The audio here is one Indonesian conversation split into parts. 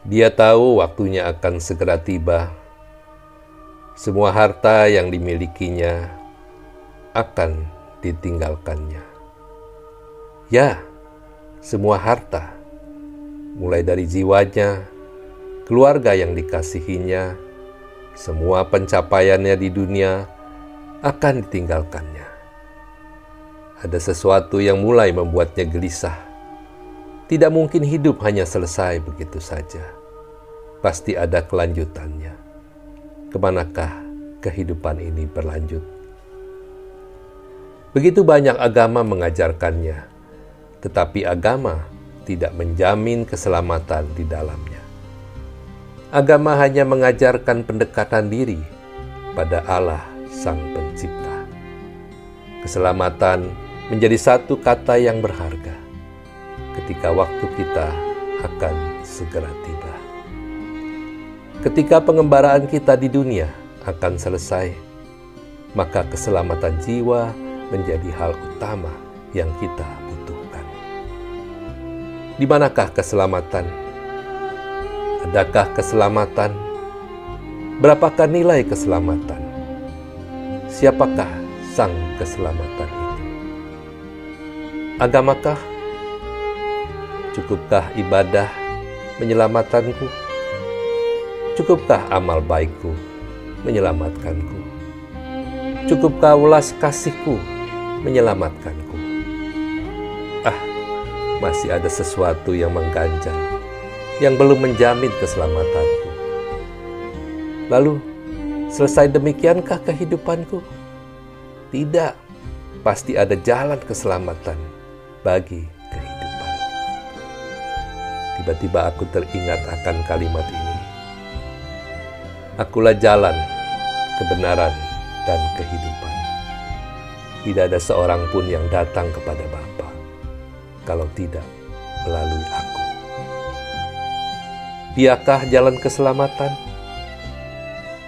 Dia tahu waktunya akan segera tiba. Semua harta yang dimilikinya akan ditinggalkannya. Ya, semua harta, mulai dari jiwanya, keluarga yang dikasihinya, semua pencapaiannya di dunia akan ditinggalkannya. Ada sesuatu yang mulai membuatnya gelisah tidak mungkin hidup hanya selesai begitu saja. Pasti ada kelanjutannya. Ke manakah kehidupan ini berlanjut? Begitu banyak agama mengajarkannya, tetapi agama tidak menjamin keselamatan di dalamnya. Agama hanya mengajarkan pendekatan diri pada Allah Sang Pencipta. Keselamatan menjadi satu kata yang berharga ketika waktu kita akan segera tiba. Ketika pengembaraan kita di dunia akan selesai, maka keselamatan jiwa menjadi hal utama yang kita butuhkan. Di manakah keselamatan? Adakah keselamatan? Berapakah nilai keselamatan? Siapakah sang keselamatan itu? Agamakah Cukupkah ibadah menyelamatkanku? Cukupkah amal baikku menyelamatkanku? Cukupkah ulas kasihku menyelamatkanku? Ah, masih ada sesuatu yang mengganjal, yang belum menjamin keselamatanku. Lalu, selesai demikiankah kehidupanku? Tidak, pasti ada jalan keselamatan bagi Tiba-tiba aku teringat akan kalimat ini. Akulah jalan, kebenaran, dan kehidupan. Tidak ada seorang pun yang datang kepada Bapa kalau tidak melalui aku. Diakah jalan keselamatan?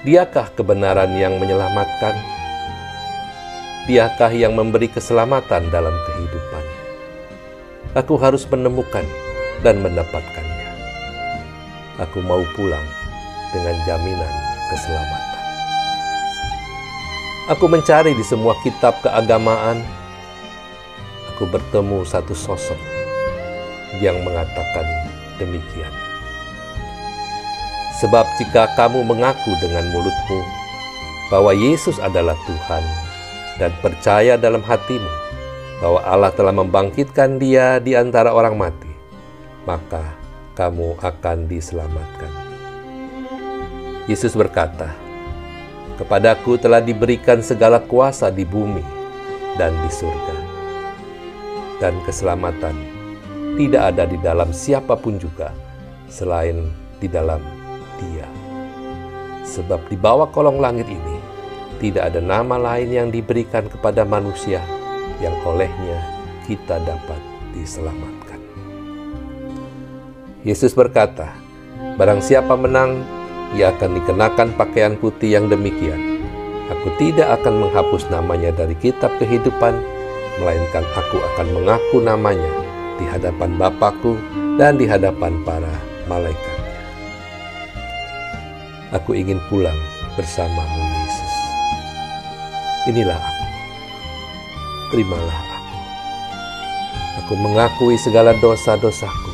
Diakah kebenaran yang menyelamatkan? Diakah yang memberi keselamatan dalam kehidupan? Aku harus menemukan dan mendapatkannya. Aku mau pulang dengan jaminan keselamatan. Aku mencari di semua kitab keagamaan. Aku bertemu satu sosok yang mengatakan demikian. Sebab jika kamu mengaku dengan mulutmu bahwa Yesus adalah Tuhan dan percaya dalam hatimu bahwa Allah telah membangkitkan dia di antara orang mati, maka kamu akan diselamatkan. Yesus berkata, Kepadaku telah diberikan segala kuasa di bumi dan di surga. Dan keselamatan tidak ada di dalam siapa pun juga selain di dalam dia. Sebab di bawah kolong langit ini tidak ada nama lain yang diberikan kepada manusia yang olehnya kita dapat diselamatkan. Yesus berkata, Barang siapa menang, ia akan dikenakan pakaian putih yang demikian. Aku tidak akan menghapus namanya dari kitab kehidupan, melainkan aku akan mengaku namanya di hadapan Bapakku dan di hadapan para malaikatnya. Aku ingin pulang bersamamu, Yesus. Inilah aku. Terimalah aku. Aku mengakui segala dosa-dosaku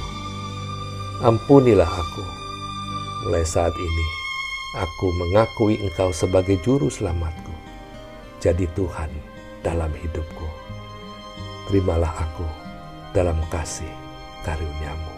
Ampunilah aku. Mulai saat ini, aku mengakui Engkau sebagai Juru Selamatku. Jadi Tuhan dalam hidupku. Terimalah aku dalam kasih karuniamu.